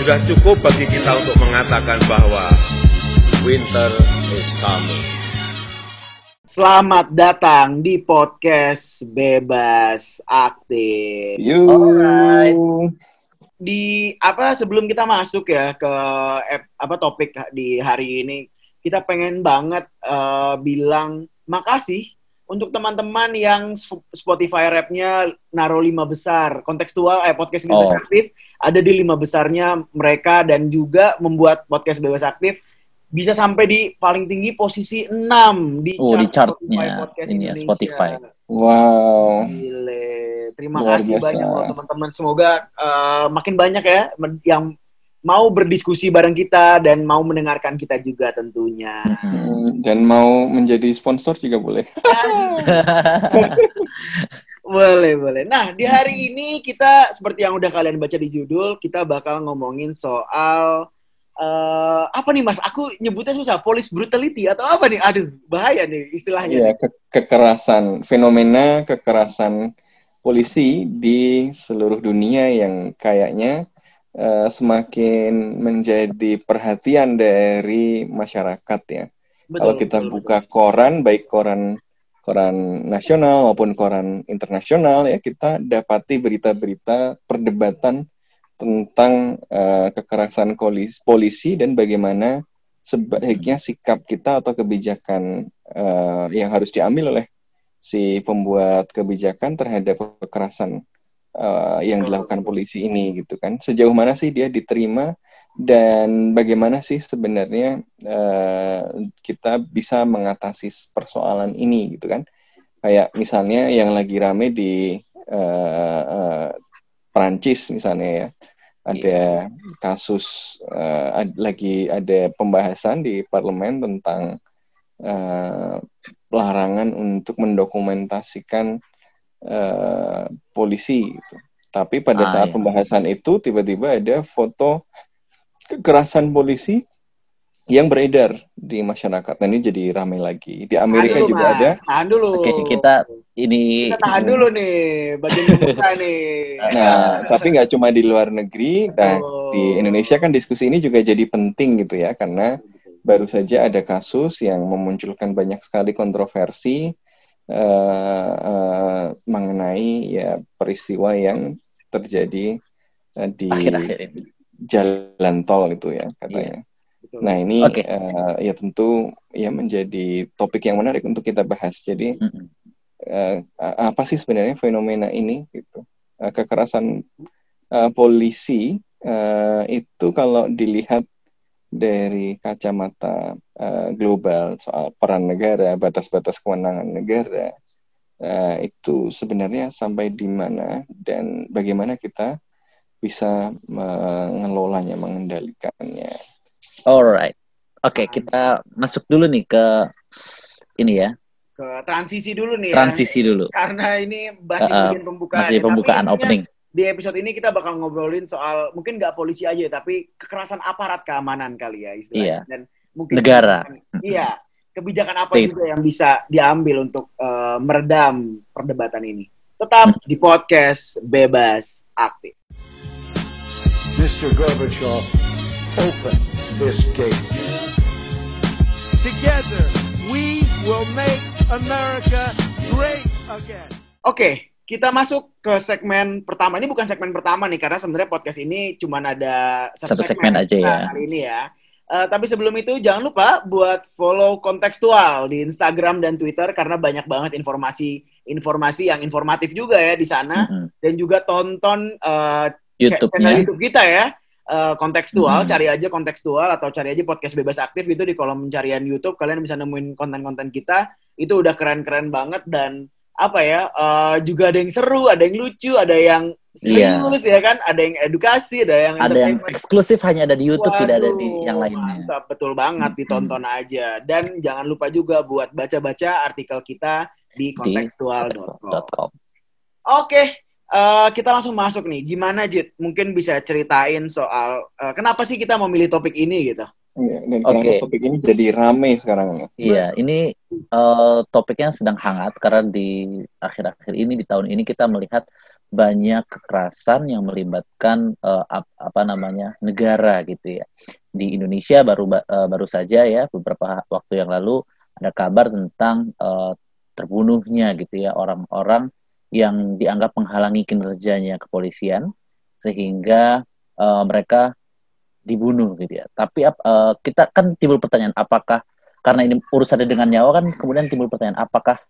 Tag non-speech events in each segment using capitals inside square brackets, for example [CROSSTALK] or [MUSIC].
Sudah cukup bagi kita untuk mengatakan bahwa winter is coming. Selamat datang di podcast Bebas Aktif. Alright. Di apa sebelum kita masuk ya ke apa topik di hari ini, kita pengen banget eh, bilang makasih untuk teman-teman yang Sp- Spotify rap-nya naruh lima besar kontekstual eh podcast Bebas Oh. Aktif ada di lima besarnya mereka dan juga membuat podcast Bebas Aktif bisa sampai di paling tinggi posisi 6 di Oh, di chart chartnya Spotify Podcast ini ya, Indonesia. Spotify. Wow. Gile. Terima Luar kasih biasa. banyak loh teman-teman. Semoga eh, makin banyak ya yang mau berdiskusi bareng kita dan mau mendengarkan kita juga tentunya. Mm-mm. Dan mau menjadi sponsor juga boleh. [LAUGHS] [LAUGHS] boleh, boleh. Nah, di hari ini kita seperti yang udah kalian baca di judul, kita bakal ngomongin soal eh, apa nih Mas? Aku nyebutnya susah, police brutality atau apa nih? Aduh, bahaya nih istilahnya. Iya, ke- kekerasan, fenomena kekerasan polisi di seluruh dunia yang kayaknya eh, semakin menjadi perhatian dari masyarakat ya. Betul, Kalau kita betul, buka koran, baik koran koran nasional maupun koran internasional ya, kita dapati berita-berita perdebatan tentang eh, kekerasan kolis- polisi dan bagaimana sebaiknya sikap kita atau kebijakan eh, yang harus diambil oleh si pembuat kebijakan terhadap kekerasan eh, yang dilakukan polisi ini gitu kan. Sejauh mana sih dia diterima dan bagaimana sih sebenarnya eh, kita bisa mengatasi persoalan ini gitu kan? Kayak misalnya yang lagi rame di eh, eh, Perancis misalnya ya. Ada kasus eh, ad- lagi ada pembahasan di parlemen tentang eh, larangan untuk mendokumentasikan eh, polisi gitu. Tapi pada Ah, saat iya. pembahasan itu tiba-tiba ada foto kekerasan polisi yang beredar di masyarakat. Nah ini jadi ramai lagi. Di Amerika Tahan dulu, juga Mas. ada. Tahan dulu. Oke, kita ini Kita tahan dulu nih, bagian pembuka [LAUGHS] nih. Nah, tapi nggak cuma di luar negeri. Nah, Oh. di Indonesia kan diskusi ini juga jadi penting gitu ya, karena baru saja ada kasus yang memunculkan banyak sekali kontroversi eh, eh, mengenai ya peristiwa yang terjadi eh, di akhir-akhir ini. jalan tol itu ya katanya. Betul. Nah ini Oke. eh, ya tentu ya menjadi topik yang menarik untuk kita bahas. Jadi Mm-mm. eh, apa sih sebenarnya fenomena ini gitu? Eh, kekerasan eh, polisi eh, itu kalau dilihat dari kacamata eh, global soal peran negara, batas-batas kewenangan negara eh, itu sebenarnya sampai di mana dan bagaimana kita bisa mengelolanya, mengendalikannya. Alright. Oke, kita masuk dulu nih ke ini ya, ke transisi dulu nih transisi dulu. ya. Karena ini masih Uh, uh, bagian pembukaan. Masih ya. pembukaan Tapi intinya opening. Di episode ini kita bakal ngobrolin soal mungkin nggak polisi aja, tapi kekerasan aparat keamanan kali ya istilahnya. Iya. Dan mungkin Negara. kebijakan- Iya. Kebijakan apa State. juga yang bisa diambil untuk eh, meredam perdebatan ini. Tetap Hmm. di podcast Bebas Aktif. Mr. Gorbachev, open this gate. Together, we will make America great again. Oke, kita masuk ke segmen pertama. Ini bukan segmen pertama nih, karena sebenarnya podcast ini cuma ada Satu segmen aja ya. Kali ini ya. Eh, tapi sebelum itu jangan lupa buat follow kontekstual di Instagram dan Twitter karena banyak banget informasi-informasi yang informatif juga ya di sana Mm-mm. dan juga tonton eh, channel YouTube-nya. YouTube kita ya. eh, kontekstual, Hmm. cari aja kontekstual atau cari aja podcast bebas aktif itu di kolom pencarian YouTube kalian bisa nemuin konten-konten kita itu udah keren-keren banget dan apa ya eh, juga ada yang seru, ada yang lucu, ada yang serius ya kan ada yang edukasi ada yang Iya. Ada yang eksklusif hanya ada di YouTube, tidak ada di Waduh, yang lainnya. Mantap, betul banget ditonton aja. Dan jangan lupa juga buat baca-baca artikel kita di kontekstual.com. Oke, eh, kita langsung masuk nih. Gimana Jit? Mungkin bisa ceritain soal eh, kenapa sih kita memilih topik ini gitu? Ya, dan kenapa Oke. topik ini jadi rame sekarang. Iya, ini eh, topiknya sedang hangat karena di akhir-akhir ini di tahun ini kita melihat banyak kekerasan yang melibatkan eh, ap- apa namanya negara gitu ya. Di Indonesia baru ba- eh, baru saja ya beberapa waktu yang lalu ada kabar tentang eh, terbunuhnya gitu ya orang-orang yang dianggap menghalangi kinerjanya kepolisian sehingga eh, mereka dibunuh gitu ya. Tapi ap- eh, kita kan timbul pertanyaan apakah karena ini urusannya dengan nyawa kan kemudian timbul pertanyaan apakah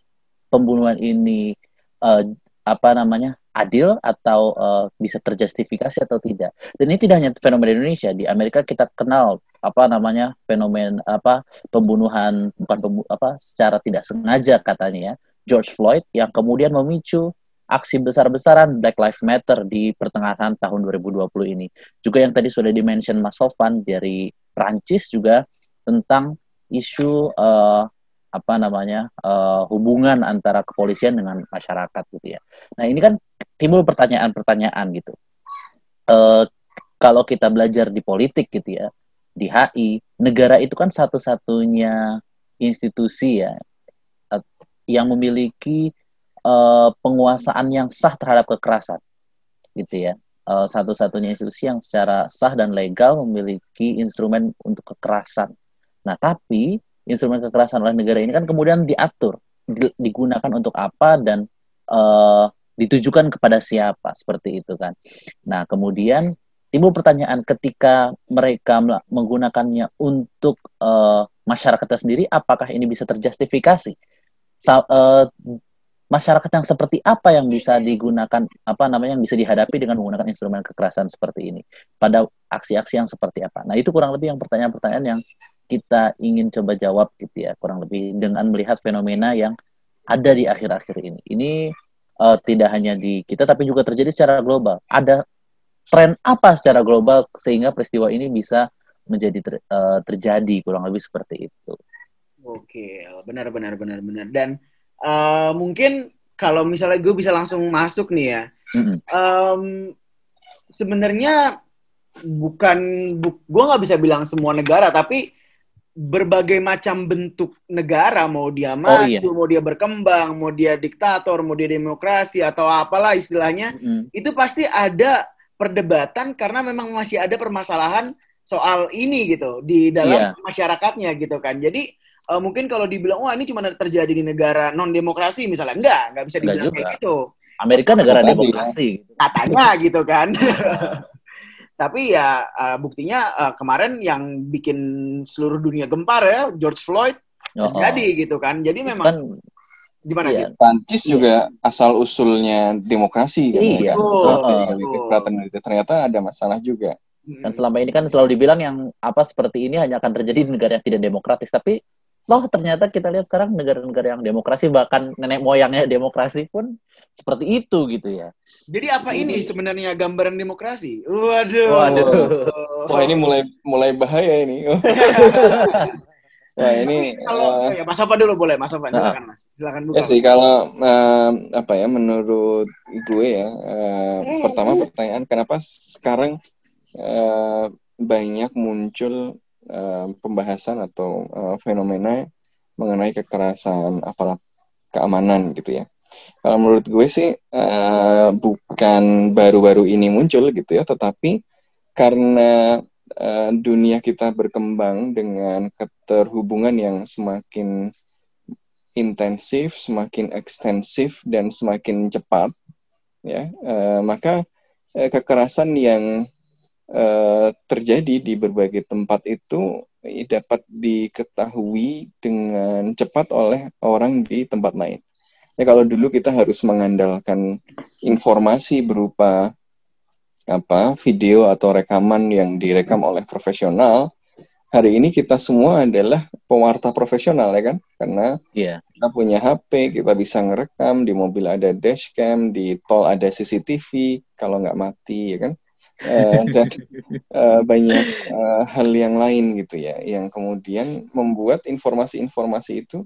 pembunuhan ini eh, apa namanya adil atau eh, bisa terjustifikasi atau tidak. Dan ini tidak hanya fenomena Indonesia di Amerika kita kenal apa namanya fenomen apa pembunuhan bukan pembu apa secara tidak sengaja katanya ya George Floyd yang kemudian memicu aksi besar-besaran Black Lives Matter di pertengahan tahun 2020 ini. Juga yang tadi sudah dimention Mas Sofan dari Prancis juga tentang isu eh, apa namanya eh, hubungan antara kepolisian dengan masyarakat gitu ya. Nah ini kan timbul pertanyaan-pertanyaan gitu. Eh, kalau kita belajar di politik gitu ya, di HI, negara itu kan satu-satunya institusi ya yang memiliki eh, penguasaan yang sah terhadap kekerasan, gitu ya. Eh, satu-satunya institusi yang secara sah dan legal memiliki instrumen untuk kekerasan. Nah, tapi instrumen kekerasan oleh negara ini kan kemudian diatur, di- digunakan untuk apa dan eh, ditujukan kepada siapa seperti itu kan. Nah, kemudian timbul pertanyaan ketika mereka menggunakannya untuk eh, masyarakatnya sendiri, apakah ini bisa terjustifikasi? Eh, masyarakat yang seperti apa yang bisa digunakan apa namanya yang bisa dihadapi dengan menggunakan instrumen kekerasan seperti ini pada aksi-aksi yang seperti apa? Nah, itu kurang lebih yang pertanyaan-pertanyaan yang kita ingin coba jawab gitu ya, kurang lebih dengan melihat fenomena yang ada di akhir-akhir ini. Ini eh, tidak hanya di kita tapi juga terjadi secara global. Ada tren apa secara global sehingga peristiwa ini bisa menjadi ter- eh, terjadi kurang lebih seperti itu. Oke, benar benar benar benar. Dan eh, mungkin kalau misalnya gue bisa langsung masuk nih ya. Mm-mm. Em, sebenarnya bukan bu, gue nggak bisa bilang semua negara tapi berbagai macam bentuk negara mau dia maju iya. mau dia berkembang mau dia diktator mau dia demokrasi atau apalah istilahnya Mm-mm. itu pasti ada perdebatan karena memang masih ada permasalahan soal ini gitu di dalam Iya. masyarakatnya gitu kan jadi eh, mungkin kalau dibilang wah ini cuma terjadi di negara non demokrasi misalnya enggak nggak bisa Enggak dibilang juga. kayak gitu Amerika negara Tadi ya. demokrasi. katanya gitu kan. [LAUGHS] [LAUGHS] Tapi ya uh, buktinya uh, kemarin yang bikin seluruh dunia gempar ya George Floyd Oh, oh. terjadi gitu kan. Jadi memang kan gimana iya. Jit? Prancis juga asal usulnya demokrasi kan. Iya. Tapi dari keberatan itu ternyata ada masalah juga. kan selama ini kan selalu dibilang yang apa seperti ini hanya akan terjadi di negara yang tidak demokratis tapi loh ternyata kita lihat sekarang negara-negara yang demokrasi bahkan nenek moyangnya demokrasi pun seperti itu gitu ya. Jadi apa ini sebenarnya gambaran demokrasi? Waduh. Waduh. Wah ini mulai mulai bahaya ini. [LAUGHS] Wah ini Kalau eh, ya Mas Sofan dulu boleh, Mas Sofan Nah. silakan Mas. Silakan buka. sih kalau eh, apa ya menurut gue ya eh, pertama pertanyaan kenapa sekarang eh, banyak muncul eh, pembahasan atau eh, fenomena mengenai kekerasan aparat keamanan gitu ya. Kalau menurut gue sih eh, bukan baru-baru ini muncul gitu ya, tetapi karena eh, dunia kita berkembang dengan keterhubungan yang semakin intensif, semakin ekstensif dan semakin cepat, ya, eh, maka eh, kekerasan yang eh, terjadi di berbagai tempat itu dapat diketahui dengan cepat oleh orang di tempat lain. Ya kalau dulu kita harus mengandalkan informasi berupa apa video atau rekaman yang direkam oleh profesional hari ini kita semua adalah pewarta profesional ya kan karena Iya. kita punya HP kita bisa ngerekam di mobil ada dashcam di tol ada CCTV kalau nggak mati ya kan Eh, dan eh, banyak eh, hal yang lain gitu ya yang kemudian membuat informasi-informasi itu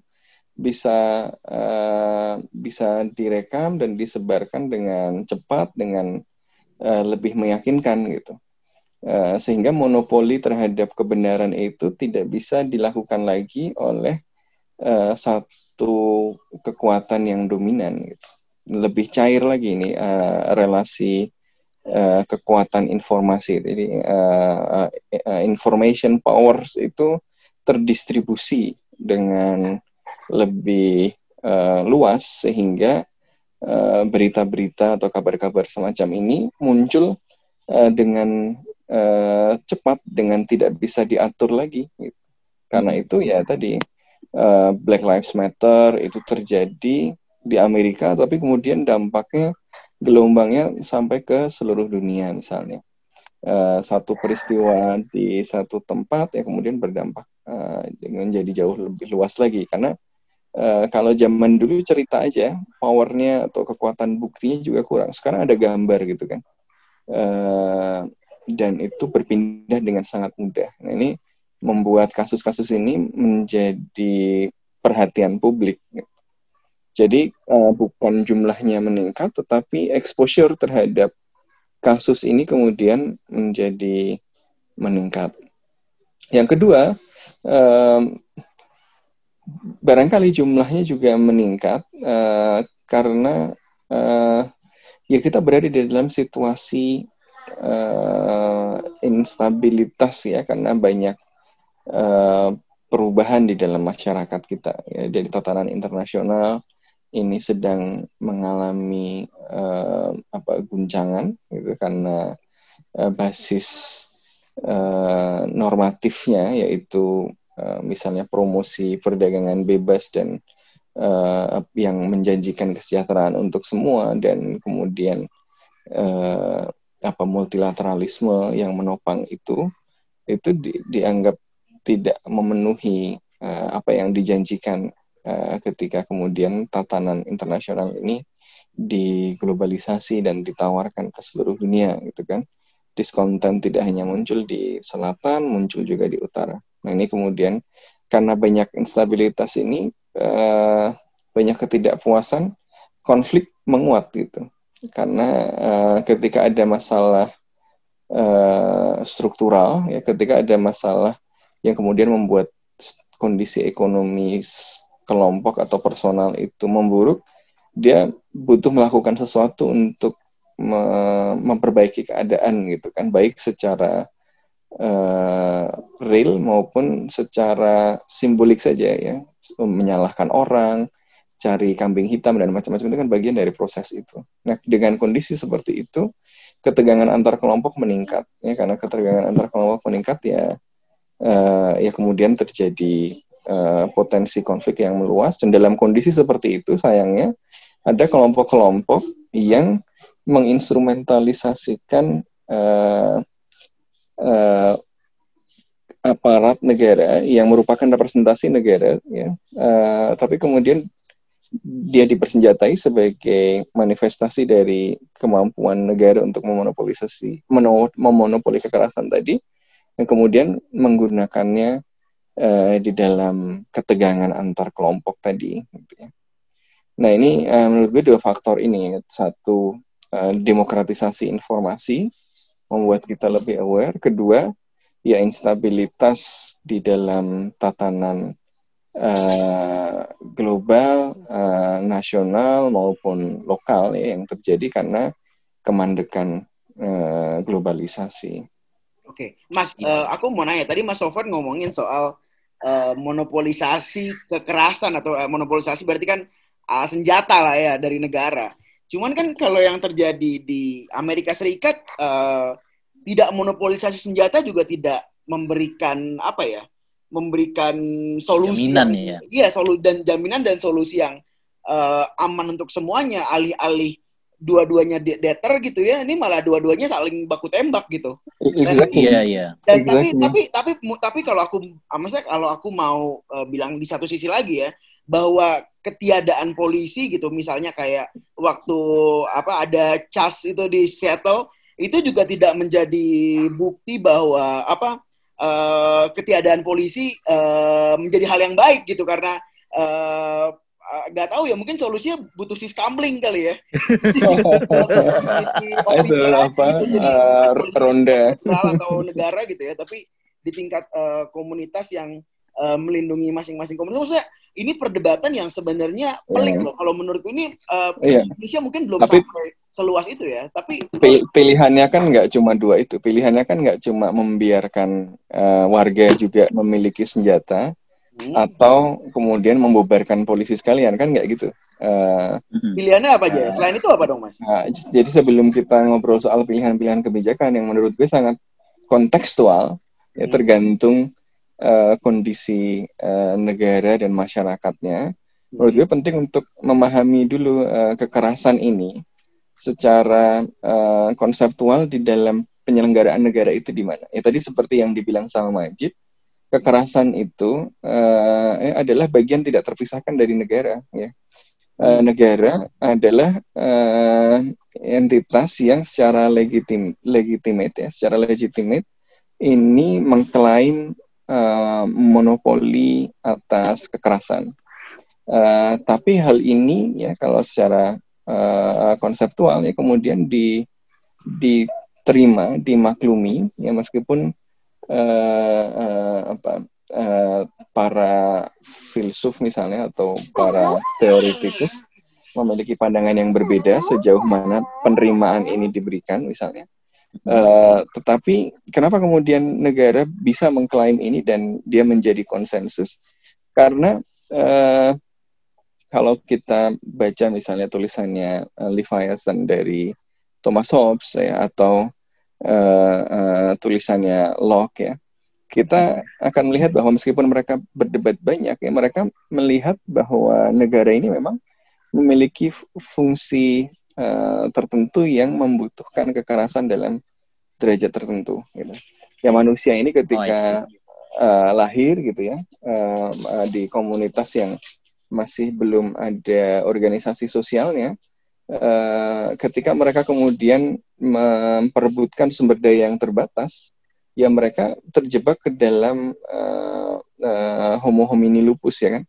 bisa eh, bisa direkam dan disebarkan dengan cepat dengan eh, lebih meyakinkan gitu Eh, sehingga monopoli terhadap kebenaran itu tidak bisa dilakukan lagi oleh eh, satu kekuatan yang dominan gitu. lebih cair lagi ini eh, relasi eh, kekuatan informasi jadi eh, eh, information powers itu terdistribusi dengan lebih eh, luas sehingga eh, berita-berita atau kabar-kabar semacam ini muncul eh, dengan eh, cepat dengan tidak bisa diatur lagi gitu. karena itu ya tadi eh, Black Lives Matter itu terjadi di Amerika tapi kemudian dampaknya gelombangnya sampai ke seluruh dunia misalnya. Eh, satu peristiwa di satu tempat ya kemudian berdampak eh, menjadi jauh lebih luas lagi. Karena eh, kalau zaman dulu cerita aja powernya atau kekuatan buktinya juga kurang. Sekarang ada gambar gitu kan. Eh, dan itu berpindah dengan sangat mudah. Nah ini membuat kasus-kasus ini menjadi perhatian publik jadi eh, bukan jumlahnya meningkat tetapi exposure terhadap kasus ini kemudian menjadi meningkat. Yang kedua, em, barangkali jumlahnya juga meningkat eh, karena eh, ya kita berada di dalam situasi eh, instabilitas ya karena banyak eh, perubahan di dalam masyarakat kita ya dari tatanan internasional ini sedang mengalami eh, apa guncangan gitu karena eh, basis eh, normatifnya yaitu eh, misalnya promosi perdagangan bebas dan eh, yang menjanjikan kesejahteraan untuk semua dan kemudian eh, apa multilateralisme yang menopang itu itu di- dianggap tidak memenuhi eh, apa yang dijanjikan eh, ketika kemudian tatanan internasional ini diglobalisasi dan ditawarkan ke seluruh dunia gitu kan. Diskonten tidak hanya muncul di selatan muncul juga di utara. Nah ini kemudian karena banyak instabilitas ini eh, banyak ketidakpuasan konflik menguat gitu. Karena eh, ketika ada masalah eh, struktural ya ketika ada masalah yang kemudian membuat kondisi ekonomi kelompok atau personal itu memburuk dia butuh melakukan sesuatu untuk me- memperbaiki keadaan gitu kan. Baik secara eh, real maupun secara simbolik saja ya. Menyalahkan orang cari kambing hitam dan macam-macam itu kan bagian dari proses itu. Nah, dengan kondisi seperti itu, ketegangan antar kelompok meningkat ya. Karena ketegangan antar kelompok meningkat ya eh, ya kemudian terjadi eh, potensi konflik yang meluas. Dan dalam kondisi seperti itu sayangnya ada kelompok-kelompok yang menginstrumentalisasikan eh, eh, aparat negara yang merupakan representasi negara ya. Eh, tapi kemudian dia dipersenjatai sebagai manifestasi dari kemampuan negara untuk memonopolisasi memonopoli kekerasan tadi yang kemudian menggunakannya eh, di dalam ketegangan antar kelompok tadi gitu ya. Nah ini eh, menurut gue dua faktor ini satu eh, demokratisasi informasi membuat kita lebih aware kedua ya instabilitas di dalam tatanan eh, global, eh, nasional maupun lokal ya, yang terjadi karena kemandekan eh, globalisasi. Oke, Mas, eh, aku mau nanya. Tadi Mas Sofwan ngomongin soal eh, monopolisasi kekerasan atau eh, monopolisasi berarti kan ah, senjata lah ya dari negara. Cuman kan kalau yang terjadi di Amerika Serikat eh, tidak monopolisasi senjata juga tidak memberikan apa ya? Memberikan solusi Jaminan ya. Iya, solu dan jaminan dan solusi yang eh, aman untuk semuanya alih-alih dua-duanya de- deter gitu ya ini malah dua-duanya saling baku tembak gitu Exactly. Iya, iya. dan tapi Exactly. tapi tapi mu- tapi kalau aku ah, maksudnya kalau aku mau eh, bilang di satu sisi lagi ya bahwa ketiadaan polisi gitu misalnya kayak waktu apa ada cas itu di Seattle itu juga tidak menjadi bukti bahwa apa eh, ketiadaan polisi eh, menjadi hal yang baik gitu karena eh, nggak tahu ya mungkin solusinya butuh si scambling kali ya [LAUGHS] Itu apa eh, ronda. atau negara gitu ya, tapi di tingkat eh, komunitas yang eh, melindungi masing-masing komunitas. Maksudnya ini perdebatan yang sebenarnya pelik Iya. loh. Kalau menurutku ini eh, Iya. Indonesia mungkin belum Tapi- sampai seluas itu ya, tapi Pil- pilihannya kan nggak cuma dua itu. Pilihannya kan nggak cuma membiarkan eh, warga juga memiliki senjata Hmm. atau kemudian membubarkan polisi sekalian kan nggak gitu. Eh, Mm-mm. pilihannya apa aja? Selain itu apa dong, Mas? Nah, j- jadi sebelum kita ngobrol soal pilihan-pilihan kebijakan yang menurut gue sangat kontekstual, ya Hmm. tergantung eh, kondisi eh, negara dan masyarakatnya. Menurut gue penting untuk memahami dulu eh, kekerasan ini secara eh, konseptual di dalam penyelenggaraan negara itu di mana. Ya tadi seperti yang dibilang sama Majid, kekerasan itu eh, adalah bagian tidak terpisahkan dari negara. Ya eh, negara adalah eh, entitas yang secara legitim legitimate ya, secara legitimate ini mengklaim eh, monopoli atas kekerasan. Eh, tapi hal ini ya kalau secara eh, konseptual ya kemudian di diterima, dimaklumi ya meskipun eh, apa eh, para filsuf misalnya atau para teoretikus memiliki pandangan yang berbeda sejauh mana penerimaan ini diberikan misalnya. Eh, tetapi kenapa kemudian negara bisa mengklaim ini dan dia menjadi konsensus? Karena eh, kalau kita baca misalnya tulisannya eh, Leviathan dari Thomas Hobbes ya atau eh, eh, tulisannya Locke ya, kita akan melihat bahwa meskipun mereka berdebat banyak ya mereka melihat bahwa negara ini memang memiliki fu- fungsi eh, tertentu yang membutuhkan kekerasan dalam derajat tertentu gitu. Ya manusia ini ketika eh, lahir gitu ya eh, di komunitas yang masih belum ada organisasi sosialnya eh, ketika mereka kemudian memperebutkan sumber daya yang terbatas ya mereka terjebak ke dalam eh, eh, homo homini lupus ya kan?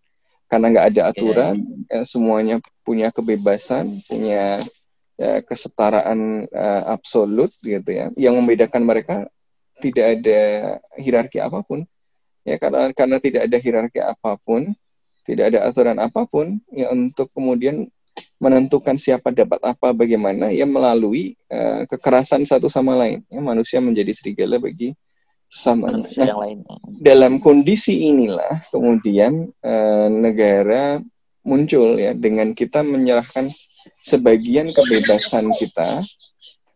Karena nggak ada aturan eh, semuanya punya kebebasan punya ya, kesetaraan eh, absolut gitu ya. Yang membedakan mereka tidak ada hierarki apa pun. Ya karena karena tidak ada hierarki apa pun tidak ada aturan apa pun ya untuk kemudian menentukan siapa dapat apa bagaimana ya melalui eh, kekerasan satu sama lain ya manusia menjadi serigala bagi Manusia Nah, yang lain. dalam kondisi inilah kemudian eh, negara muncul ya dengan kita menyerahkan sebagian kebebasan kita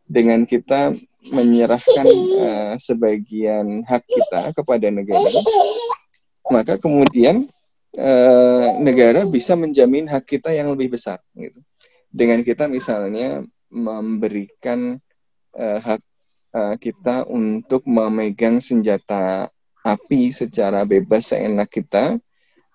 dengan kita menyerahkan eh, sebagian hak kita kepada negara maka kemudian eh, negara bisa menjamin hak kita yang lebih besar gitu dengan kita misalnya memberikan eh, hak eh, kita untuk memegang senjata api secara bebas seenak kita,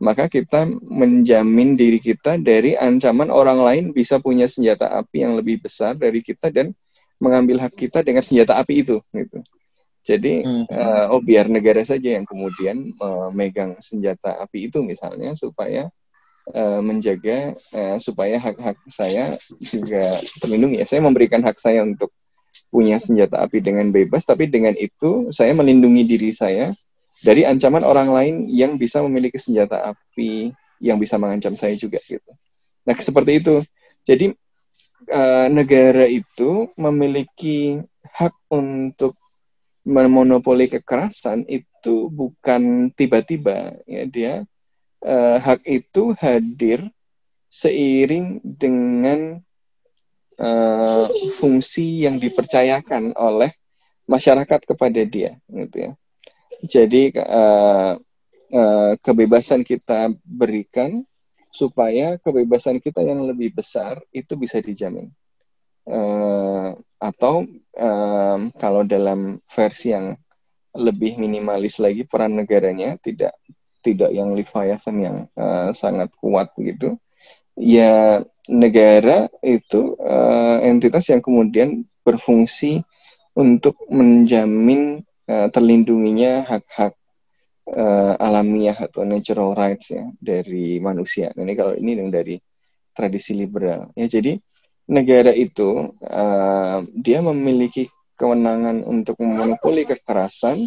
maka kita menjamin diri kita dari ancaman orang lain bisa punya senjata api yang lebih besar dari kita dan mengambil hak kita dengan senjata api itu. Gitu. Jadi, Mhm. eh, oh biar negara saja yang kemudian memegang senjata api itu misalnya supaya eh, menjaga eh, supaya hak-hak saya juga terlindungi. Ya, saya memberikan hak saya untuk punya senjata api dengan bebas, tapi dengan itu saya melindungi diri saya dari ancaman orang lain yang bisa memiliki senjata api yang bisa mengancam saya juga gitu. Nah seperti itu. Jadi eh, negara itu memiliki hak untuk memonopoli kekerasan itu bukan tiba-tiba ya dia eh, hak itu hadir seiring dengan eh, fungsi yang dipercayakan oleh masyarakat kepada dia gitu ya. Jadi eh, eh, kebebasan kita berikan supaya kebebasan kita yang lebih besar itu bisa dijamin uh, atau um, kalau dalam versi yang lebih minimalis lagi peran negaranya tidak tidak yang Leviathan yang uh, sangat kuat begitu ya negara itu uh, entitas yang kemudian berfungsi untuk menjamin uh, terlindunginya hak-hak uh, alamiah atau natural rights ya dari manusia. Ini kalau ini yang dari tradisi liberal ya jadi negara itu uh, dia memiliki kewenangan untuk memonopoli kekerasan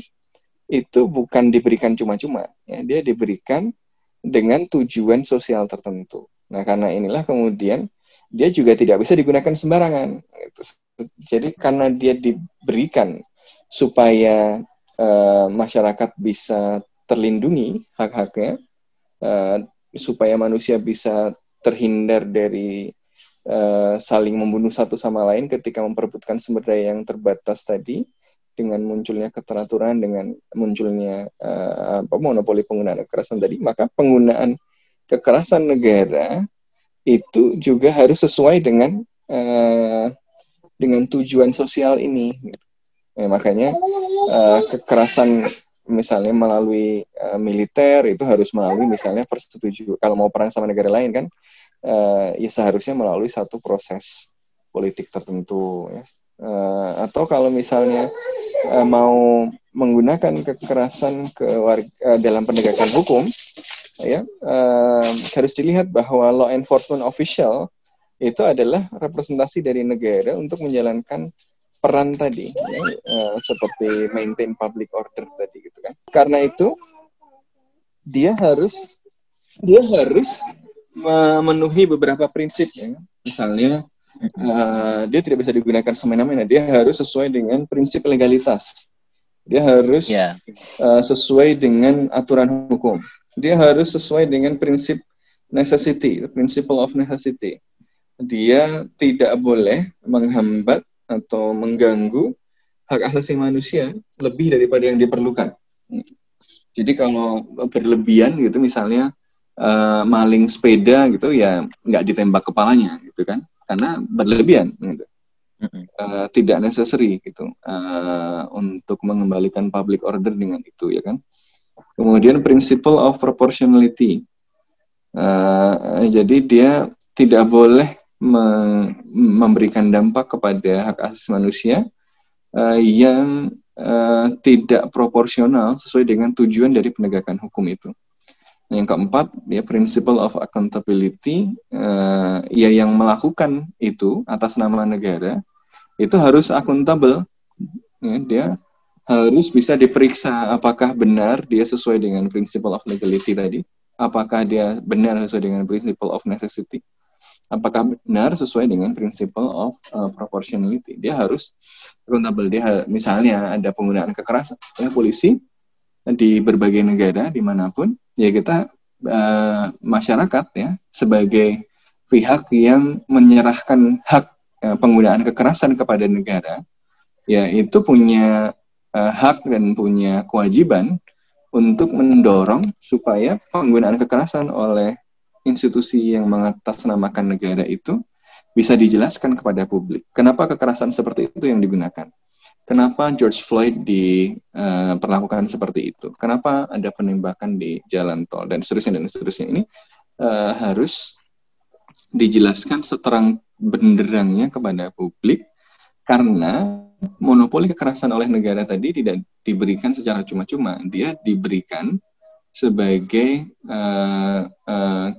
itu bukan diberikan cuma-cuma ya dia diberikan dengan tujuan sosial tertentu nah karena inilah kemudian dia juga tidak bisa digunakan sembarangan gitu. jadi karena dia diberikan supaya uh, masyarakat bisa terlindungi hak-haknya uh, supaya manusia bisa terhindar dari uh, saling membunuh satu sama lain ketika memperebutkan sumber daya yang terbatas tadi dengan munculnya keteraturan dengan munculnya uh, monopoli penggunaan kekerasan tadi maka penggunaan kekerasan negara itu juga harus sesuai dengan uh, dengan tujuan sosial ini. Ya, makanya uh, kekerasan misalnya melalui uh, militer itu harus melalui misalnya persetujuan kalau mau perang sama negara lain kan uh, ya seharusnya melalui satu proses politik tertentu ya. Uh, atau kalau misalnya uh, mau menggunakan kekerasan ke warga, uh, dalam penegakan hukum ya uh, harus dilihat bahwa law enforcement official itu adalah representasi dari negara untuk menjalankan peran tadi ya, seperti maintain public order tadi gitu kan karena itu dia harus dia harus memenuhi beberapa prinsip ya. Misalnya uh, dia tidak bisa digunakan semena-mena, dia harus sesuai dengan prinsip legalitas. Dia harus yeah. Ya. uh, sesuai dengan aturan hukum. Dia harus sesuai dengan prinsip necessity, principle of necessity. Dia tidak boleh menghambat atau mengganggu hak asasi manusia lebih daripada yang diperlukan. Jadi kalau berlebihan gitu misalnya uh, maling sepeda gitu ya nggak ditembak kepalanya gitu kan. Karena berlebihan gitu. Uh, tidak necessary gitu uh, untuk mengembalikan public order dengan itu ya kan. Kemudian principle of proportionality. Uh, jadi dia tidak boleh me memberikan dampak kepada hak asasi manusia uh, yang uh, tidak proporsional sesuai dengan tujuan dari penegakan hukum itu yang keempat, ya principle of accountability, uh, ya yang melakukan itu atas nama negara itu harus akuntabel. Ya, dia harus bisa diperiksa apakah benar dia sesuai dengan principle of legality tadi, apakah dia benar sesuai dengan principle of necessity, apakah benar sesuai dengan principle of uh, proportionality. Dia harus akuntabel. Dia misalnya ada penggunaan kekerasan, ya polisi di berbagai negara di mana pun ya kita uh, masyarakat ya sebagai pihak yang menyerahkan hak uh, penggunaan kekerasan kepada negara ya itu punya uh, hak dan punya kewajiban untuk mendorong supaya penggunaan kekerasan oleh institusi yang mengatasnamakan negara itu bisa dijelaskan kepada publik. Kenapa kekerasan seperti itu yang digunakan? Kenapa George Floyd diperlakukan uh, seperti itu? Kenapa ada penembakan di jalan tol dan seterusnya dan seterusnya? Ini uh, harus dijelaskan seterang benderangnya kepada publik karena monopoli kekerasan oleh negara tadi tidak diberikan secara cuma-cuma, dia diberikan sebagai uh, uh,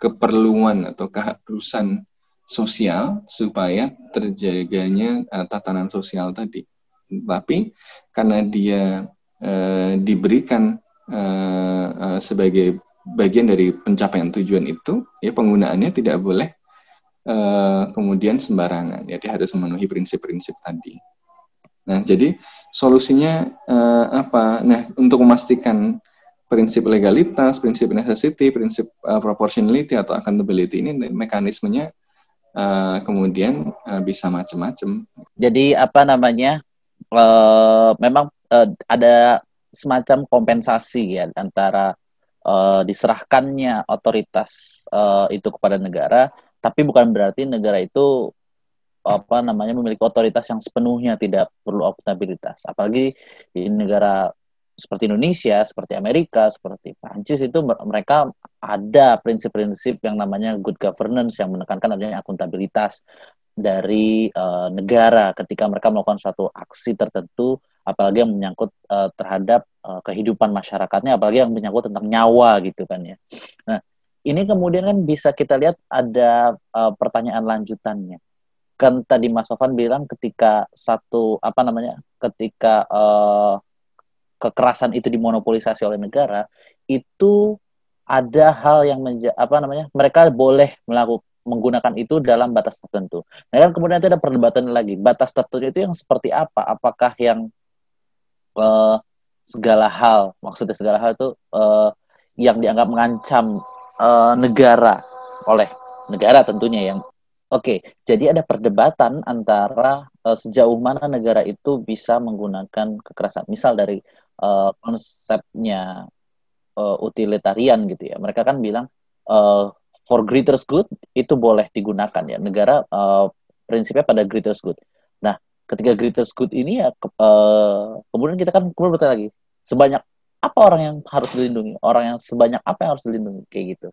keperluan atau keharusan sosial supaya terjaganya uh, tatanan sosial tadi tapi karena dia uh, diberikan uh, uh, sebagai bagian dari pencapaian tujuan itu, ya penggunaannya tidak boleh kemudian sembarangan. Ya, dia harus memenuhi prinsip-prinsip tadi. Nah, jadi solusinya apa? Nah, untuk memastikan prinsip legalitas, prinsip necessity, prinsip uh, proportionality atau accountability ini mekanismenya uh, kemudian uh, bisa macam-macam. Jadi apa namanya? Uh, memang uh, ada semacam kompensasi ya antara uh, diserahkannya otoritas uh, itu kepada negara, tapi bukan berarti negara itu apa namanya memiliki otoritas yang sepenuhnya tidak perlu akuntabilitas. Apalagi di negara seperti Indonesia, seperti Amerika, seperti Prancis itu mereka ada prinsip-prinsip yang namanya good governance yang menekankan adanya akuntabilitas dari uh, negara ketika mereka melakukan suatu aksi tertentu apalagi yang menyangkut uh, terhadap uh, kehidupan masyarakatnya apalagi yang menyangkut tentang nyawa gitu kan ya. Nah, ini kemudian kan bisa kita lihat ada uh, pertanyaan lanjutannya. Kan tadi Mas Sofan bilang ketika satu apa namanya? ketika uh, kekerasan itu dimonopolisasi oleh negara, itu ada hal yang apa namanya? mereka boleh melakukan menggunakan itu dalam batas tertentu. Nah kan kemudian itu ada perdebatan lagi. Batas tertentu itu yang seperti apa? Apakah yang uh, segala hal, maksudnya segala hal itu uh, yang dianggap mengancam uh, negara oleh negara tentunya yang oke. Okay, jadi ada perdebatan antara uh, sejauh mana negara itu bisa menggunakan kekerasan. Misal dari uh, konsepnya uh, utilitarian gitu ya. Mereka kan bilang uh, for greater good itu boleh digunakan ya. Negara uh, prinsipnya pada greater good. Nah, ketika greater good ini ya ke, uh, kemudian kita kan kemudian bertanya lagi sebanyak apa orang yang harus dilindungi, orang yang sebanyak apa yang harus dilindungi kayak gitu.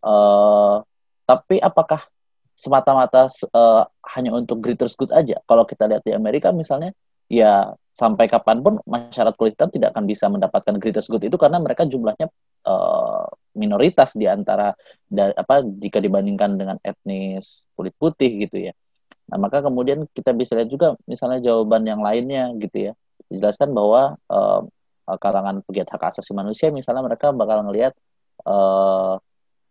Uh, tapi apakah semata-mata uh, hanya untuk greater good aja? Kalau kita lihat di Amerika misalnya, ya sampai kapan pun masyarakat kulit hitam tidak akan bisa mendapatkan greatest good itu karena mereka jumlahnya uh, minoritas di antara da, apa jika dibandingkan dengan etnis kulit putih gitu ya. Nah, maka kemudian kita bisa lihat juga misalnya jawaban yang lainnya gitu ya. Dijelaskan bahwa uh, kalangan pegiat hak asasi manusia misalnya mereka bakal ngelihat uh,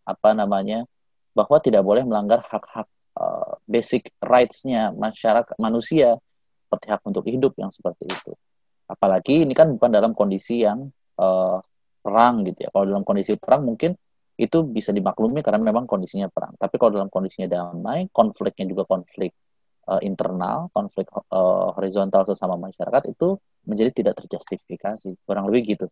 apa namanya bahwa tidak boleh melanggar hak-hak uh, basic rights-nya masyarakat manusia seperti hak untuk hidup yang seperti itu. Apalagi ini kan bukan dalam kondisi yang uh, perang gitu ya. Kalau dalam kondisi perang mungkin itu bisa dimaklumi karena memang kondisinya perang. Tapi kalau dalam kondisinya damai, konfliknya juga konflik uh, internal, konflik uh, horizontal sesama masyarakat itu menjadi tidak terjustifikasi. Kurang lebih gitu.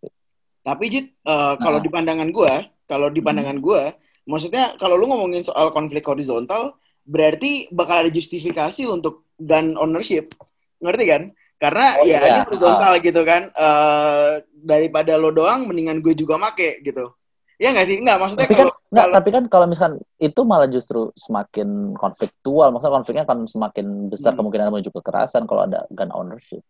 Tapi Jit, uh, kalau nah. di pandangan gue, kalau di hmm. pandangan hmm. gue, maksudnya kalau lu ngomongin soal konflik horizontal, berarti bakal ada justifikasi untuk gun ownership ngerti kan? Karena oh, ya iya. ini horizontal uh. gitu kan. Uh, daripada lo doang, mendingan gue juga make gitu. Ya nggak sih? Nggak, maksudnya tapi kan kalau, kan, enggak, tapi kan kalau misalkan itu malah justru semakin konfliktual. Maksudnya konfliknya akan semakin besar hmm. kemungkinan menuju kekerasan kalau ada gun ownership.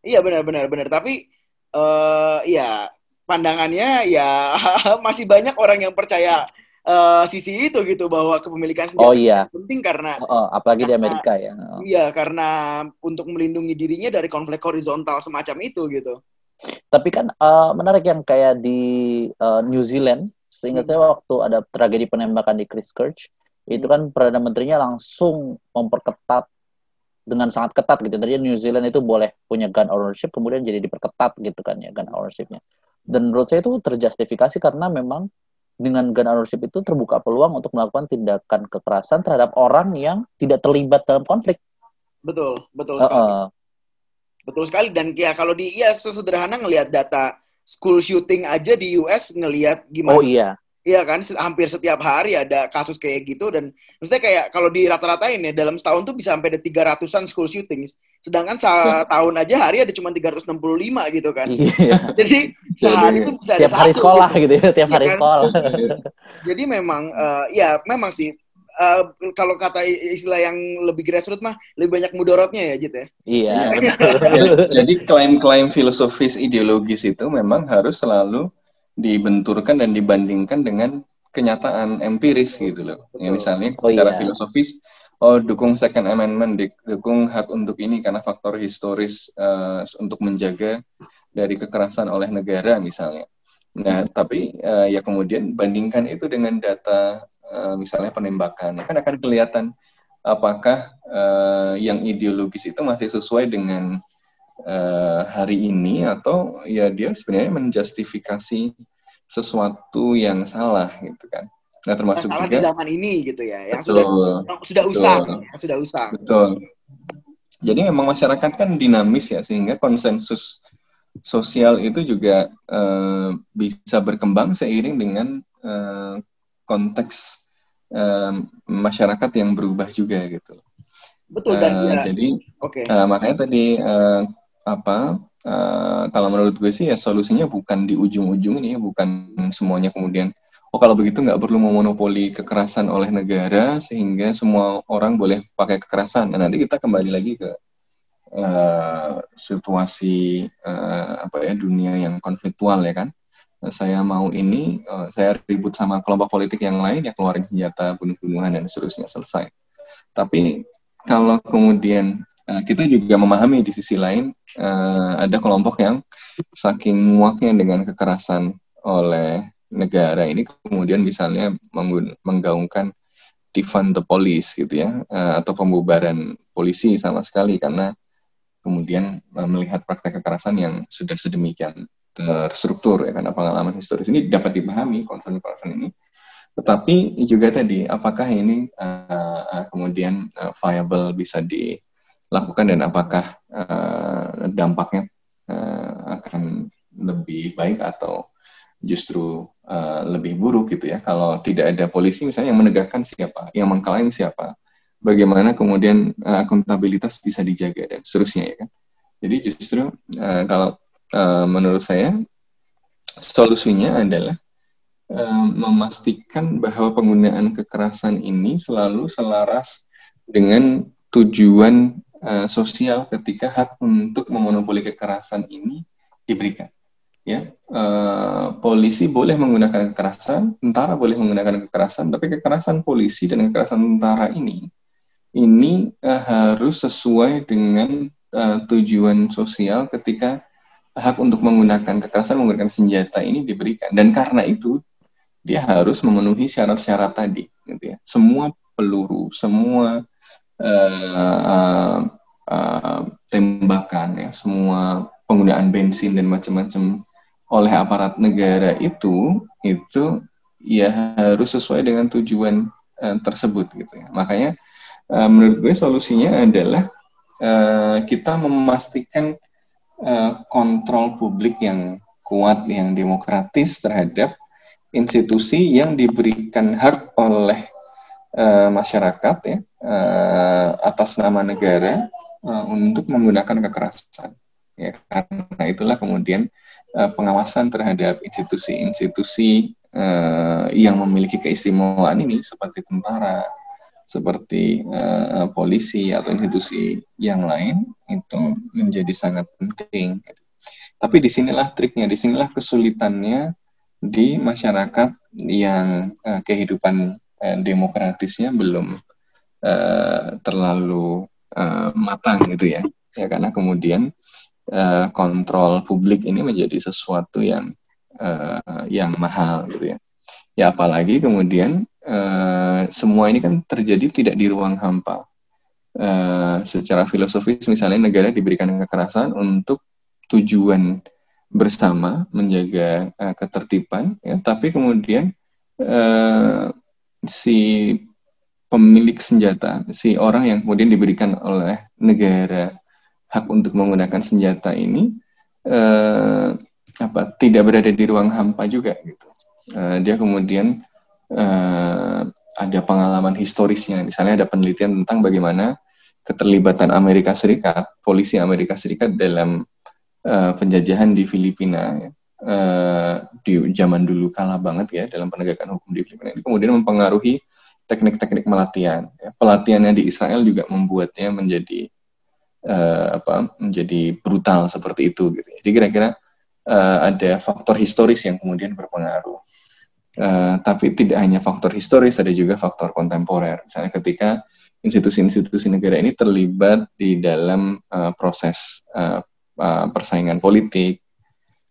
Iya benar benar benar. Tapi uh, ya pandangannya ya [LAUGHS] masih banyak orang yang percaya uh, sisi itu gitu bahwa kepemilikan senjata oh, iya. penting karena oh, oh, apalagi karena, di Amerika ya. Oh. Iya, karena untuk melindungi dirinya dari konflik horizontal semacam itu gitu. Tapi kan uh, menarik yang kayak di uh, New Zealand, seingat hmm. saya waktu ada tragedi penembakan di Christchurch, hmm. itu kan perdana menterinya langsung memperketat dengan sangat ketat gitu. Tadinya New Zealand itu boleh punya gun ownership, kemudian jadi diperketat gitu kan ya gun ownershipnya. Dan menurut saya itu terjustifikasi karena memang dengan gun ownership itu terbuka peluang untuk melakukan tindakan kekerasan terhadap orang yang tidak terlibat dalam konflik. Betul, betul sekali. Uh -uh. Betul sekali dan ya kalau di ya sesederhana ngelihat data school shooting aja di US ngelihat gimana. Oh iya. Iya kan, hampir setiap hari ada kasus kayak gitu dan maksudnya kayak kalau di rata-ratain ya dalam setahun tuh bisa sampai ada 300-an school shooting. Sedangkan setahun aja hari ada cuma 365 gitu kan. Iya. [LAUGHS] Jadi sehari itu bisa ada tiap hari sekolah gitu, gitu ya, tiap iya hari kan? sekolah. [LAUGHS] Jadi memang uh, ya memang sih uh, kalau kata istilah yang lebih grassroots mah lebih banyak mudorotnya ya Jit ya. Iya. [LAUGHS] Jadi klaim-klaim filosofis ideologis itu memang harus selalu dibenturkan dan dibandingkan dengan kenyataan empiris gitu loh. Ya misalnya oh, secara iya. filosofis, oh dukung Second Amendment, dukung hak untuk ini karena faktor historis uh, untuk menjaga dari kekerasan oleh negara misalnya. Nah, tapi uh, ya kemudian bandingkan itu dengan data uh, misalnya penembakan, ya kan akan kelihatan apakah uh, yang ideologis itu masih sesuai dengan uh, hari ini atau ya dia sebenarnya menjustifikasi sesuatu yang salah gitu kan. Nah termasuk salah juga di zaman ini gitu ya, yang betul, sudah yang sudah usang, yang sudah usang. Betul. Jadi memang masyarakat kan dinamis ya sehingga konsensus sosial itu juga uh, bisa berkembang seiring dengan uh, konteks uh, masyarakat yang berubah juga gitu. Betul dan Eh, ya, jadi oke. eh, makanya tadi eh, apa eh, kalau menurut gue sih ya solusinya bukan di ujung-ujung ini bukan semuanya kemudian oh kalau begitu nggak perlu memonopoli kekerasan oleh negara sehingga semua orang boleh pakai kekerasan. Nah, nanti kita kembali lagi ke eh, situasi eh, apa ya dunia yang konfliktual ya kan. Eh, Saya mau ini, eh, saya ribut sama kelompok politik yang lain ya keluarin senjata bunuh-bunuhan dan seterusnya selesai. Tapi kalau kemudian kita juga memahami di sisi lain ada kelompok yang saking muaknya dengan kekerasan oleh negara ini kemudian misalnya menggaungkan defund the police gitu ya eh, atau pembubaran polisi sama sekali karena kemudian eh, melihat praktek kekerasan yang sudah sedemikian terstruktur ya karena pengalaman historis ini dapat dipahami concern-concern ini. Tetapi juga tadi apakah ini eh, kemudian eh, viable bisa dilakukan dan apakah eh, dampaknya eh, akan lebih baik atau justru eh, lebih buruk gitu ya kalau tidak ada polisi misalnya yang menegakkan siapa yang mengklaim siapa bagaimana kemudian eh, akuntabilitas bisa dijaga dan seterusnya ya kan jadi justru eh, kalau eh, menurut saya solusinya adalah eh, memastikan bahwa penggunaan kekerasan ini selalu selaras dengan tujuan eh, sosial ketika hak untuk memonopoli kekerasan ini diberikan. Ya, eh, polisi boleh menggunakan kekerasan, tentara boleh menggunakan kekerasan, tapi kekerasan polisi dan kekerasan tentara ini ini eh, harus sesuai dengan eh, tujuan sosial ketika hak untuk menggunakan kekerasan menggunakan senjata ini diberikan. Dan karena itu dia harus memenuhi syarat-syarat tadi gitu ya. Semua peluru semua eh, eh, tembakan ya semua penggunaan bensin dan macam-macam oleh aparat negara itu itu ya harus sesuai dengan tujuan eh, tersebut gitu ya makanya eh, menurut gue solusinya adalah eh, kita memastikan eh, kontrol publik yang kuat, yang demokratis terhadap institusi yang diberikan hak oleh eh, masyarakat ya eh, atas nama negara eh, untuk menggunakan kekerasan. Ya, karena itulah kemudian eh, pengawasan terhadap institusi-institusi eh, yang memiliki keistimewaan ini seperti tentara, seperti eh, polisi atau institusi yang lain itu menjadi sangat penting. Tapi di sinilah triknya, di sinilah kesulitannya di masyarakat yang eh, kehidupan eh, demokratisnya belum eh, terlalu eh, matang gitu ya. Ya karena kemudian eh, kontrol publik ini menjadi sesuatu yang eh, yang mahal gitu ya. Ya apalagi kemudian eh, semua ini kan terjadi tidak di ruang hampa. Eh, secara filosofis misalnya negara diberikan kekerasan untuk tujuan bersama menjaga eh, ketertiban, ya, tapi kemudian eh, si pemilik senjata, si orang yang kemudian diberikan oleh negara hak untuk menggunakan senjata ini eh, apa tidak berada di ruang hampa juga gitu. Eh, dia kemudian eh, ada pengalaman historisnya, misalnya ada penelitian tentang bagaimana keterlibatan Amerika Serikat, polisi Amerika Serikat dalam eh, penjajahan di Filipina ya, eh, di zaman dulu kalah banget ya dalam penegakan hukum di Filipina ini kemudian mempengaruhi teknik-teknik pelatihan. Ya. Pelatihannya di Israel juga membuatnya menjadi eh, apa menjadi brutal seperti itu gitu. Jadi kira-kira eh, ada faktor historis yang kemudian berpengaruh. Eh, tapi tidak hanya faktor historis, ada juga faktor kontemporer. Misalnya ketika institusi-institusi negara ini terlibat di dalam eh, proses eh, eh, persaingan politik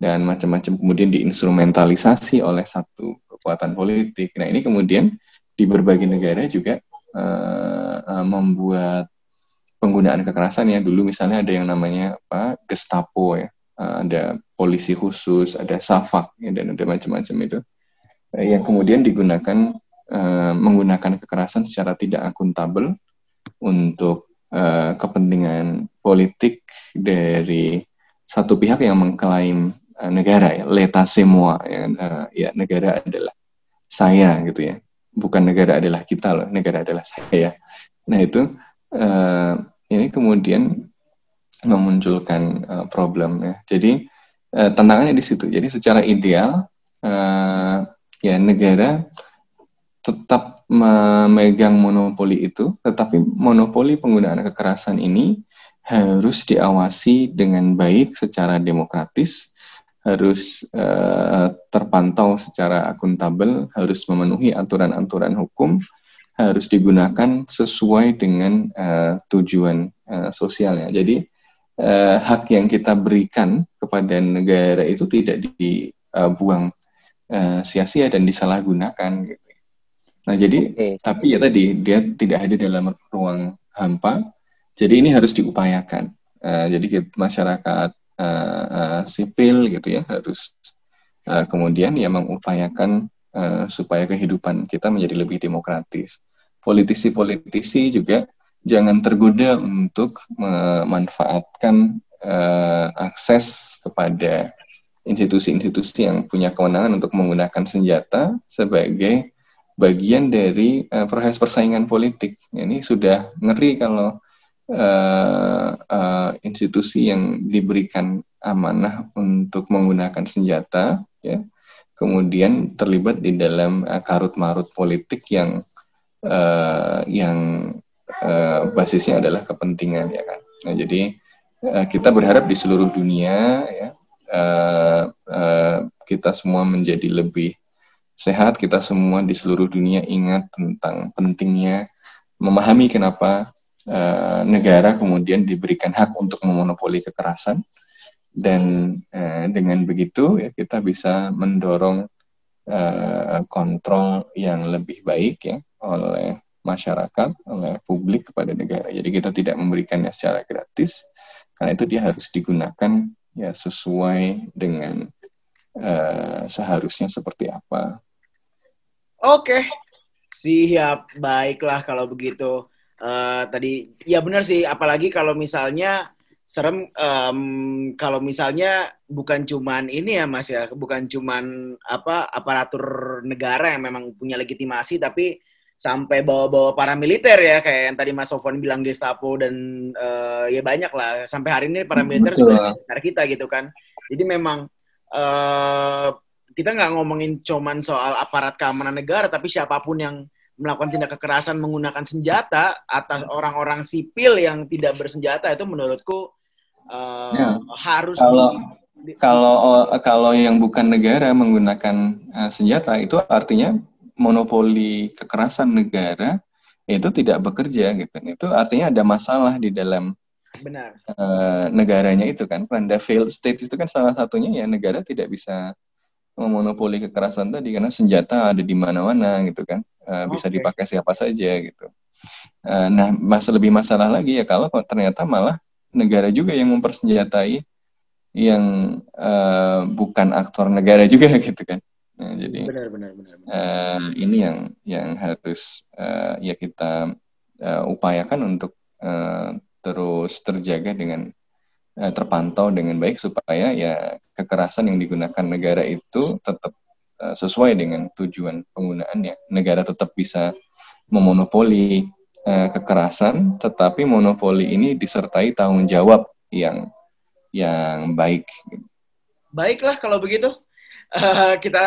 dan macam-macam kemudian diinstrumentalisasi oleh satu kekuatan politik. Nah ini kemudian di berbagai negara juga eh, eh, membuat penggunaan kekerasan ya. Dulu misalnya ada yang namanya apa Gestapo ya, Eh, ada polisi khusus, ada SAFAK ya, dan ada macam-macam itu eh, yang kemudian digunakan eh, menggunakan kekerasan secara tidak akuntabel untuk kepentingan politik dari satu pihak yang mengklaim negara ya, leta semua ya, ya negara adalah saya gitu ya, bukan negara adalah kita loh, negara adalah saya. Nah itu ini kemudian memunculkan uh, problem ya. Jadi uh, tantangannya di situ. Jadi secara ideal uh, ya negara tetap memegang monopoli itu, tetapi monopoli penggunaan kekerasan ini harus diawasi dengan baik secara demokratis, harus uh, terpantau secara akuntabel, harus memenuhi aturan-aturan hukum, harus digunakan sesuai dengan uh, tujuan uh, sosialnya. Jadi uh, hak yang kita berikan kepada negara itu tidak dibuang uh, sia-sia dan disalahgunakan. Gitu. Nah jadi okay. tapi ya tadi dia tidak ada dalam ruang hampa. Jadi ini harus diupayakan. Uh, jadi masyarakat uh, uh, sipil gitu ya harus uh, kemudian ya mengupayakan uh, supaya kehidupan kita menjadi lebih demokratis. Politisi-politisi juga jangan tergoda untuk memanfaatkan uh, akses kepada institusi-institusi yang punya kewenangan untuk menggunakan senjata sebagai bagian dari uh, proses persaingan politik. Ini sudah ngeri kalau uh, uh, institusi yang diberikan amanah untuk menggunakan senjata, ya, kemudian terlibat di dalam karut marut politik yang uh, yang uh, basisnya adalah kepentingan, ya kan. Nah, jadi uh, kita berharap di seluruh dunia, ya, uh, uh, kita semua menjadi lebih sehat. Kita semua di seluruh dunia ingat tentang pentingnya memahami kenapa uh, negara kemudian diberikan hak untuk memonopoli kekerasan dan uh, dengan begitu ya kita bisa mendorong uh, kontrol yang lebih baik ya oleh masyarakat oleh publik kepada negara. Jadi kita tidak memberikannya secara gratis karena itu dia harus digunakan ya sesuai dengan uh, seharusnya seperti apa. Oke. Siap. Baiklah kalau begitu. Uh, tadi ya benar sih. Apalagi kalau misalnya serem um, kalau misalnya bukan cuman ini ya Mas ya. Bukan cuman apa aparatur negara yang memang punya legitimasi tapi sampai bawa-bawa paramiliter ya kayak yang tadi Mas Sofwan bilang Gestapo dan uh, ya banyak lah. Sampai hari ini paramiliter juga di kita gitu kan. Jadi memang uh, kita nggak ngomongin cuman soal aparat keamanan negara tapi siapa pun yang melakukan tindak kekerasan menggunakan senjata atas orang-orang sipil yang tidak bersenjata itu menurutku uh, ya. harus kalau di, kalau kalau yang bukan negara menggunakan uh, senjata itu artinya monopoli kekerasan negara itu tidak bekerja gitu. Itu artinya ada masalah di dalam benar. uh, negaranya itu kan. Pada failed state itu kan salah satunya ya negara tidak bisa memonopoli kekerasan tadi karena senjata ada di mana-mana gitu kan. Uh, bisa dipakai siapa saja gitu. Uh, nah, masa lebih masalah lagi ya kalau ternyata malah negara juga yang mempersenjatai yang uh, bukan aktor negara juga [LAUGHS] gitu kan. Nah, jadi benar, benar, benar, benar. Uh, ini yang yang harus uh, ya kita uh, upayakan untuk uh, terus terjaga dengan uh, terpantau dengan baik supaya ya kekerasan yang digunakan negara itu tetap Eh, sesuai dengan tujuan penggunaannya. Negara tetap bisa memonopoli uh, kekerasan, tetapi monopoli ini disertai tanggung jawab yang yang baik. Baiklah kalau begitu. Uh, kita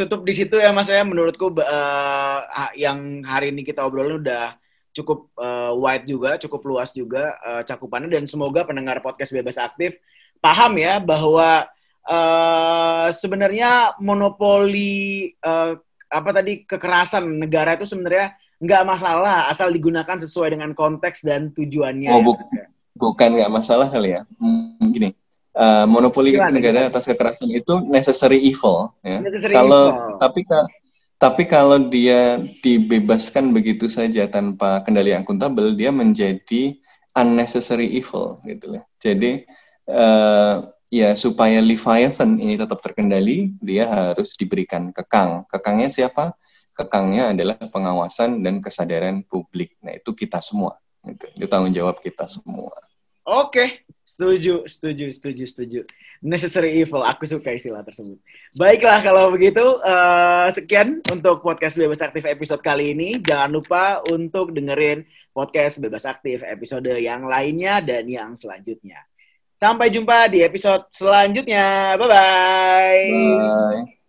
tutup di situ ya Mas ya. Menurutku uh, yang hari ini kita obrolin udah cukup uh, wide juga, cukup luas juga uh, cakupannya dan semoga pendengar podcast bebas aktif paham ya bahwa uh, sebenarnya monopoli uh, apa tadi kekerasan negara itu sebenarnya nggak masalah asal digunakan sesuai dengan konteks dan tujuannya. Oh, bu ya. bukan nggak masalah kali ya. Hmm, gini, uh, monopoli Gimana, negara atas kekerasan itu necessary evil. Ya. Necessary kalau evil. tapi tapi kalau dia dibebaskan begitu saja tanpa kendali akuntabel, dia menjadi unnecessary evil gitu lah. Jadi uh, ya supaya Leviathan ini tetap terkendali, dia harus diberikan kekang. Kekangnya siapa? Kekangnya adalah pengawasan dan kesadaran publik. Nah, itu kita semua. Itu, itu tanggung jawab kita semua. Oke, Setuju, setuju, setuju, setuju. Necessary evil, aku suka istilah tersebut. Baiklah kalau begitu, eh, sekian untuk podcast Bebas Aktif episode kali ini. Jangan lupa untuk dengerin podcast Bebas Aktif episode yang lainnya dan yang selanjutnya. Sampai jumpa di episode selanjutnya. Bye-bye. Bye.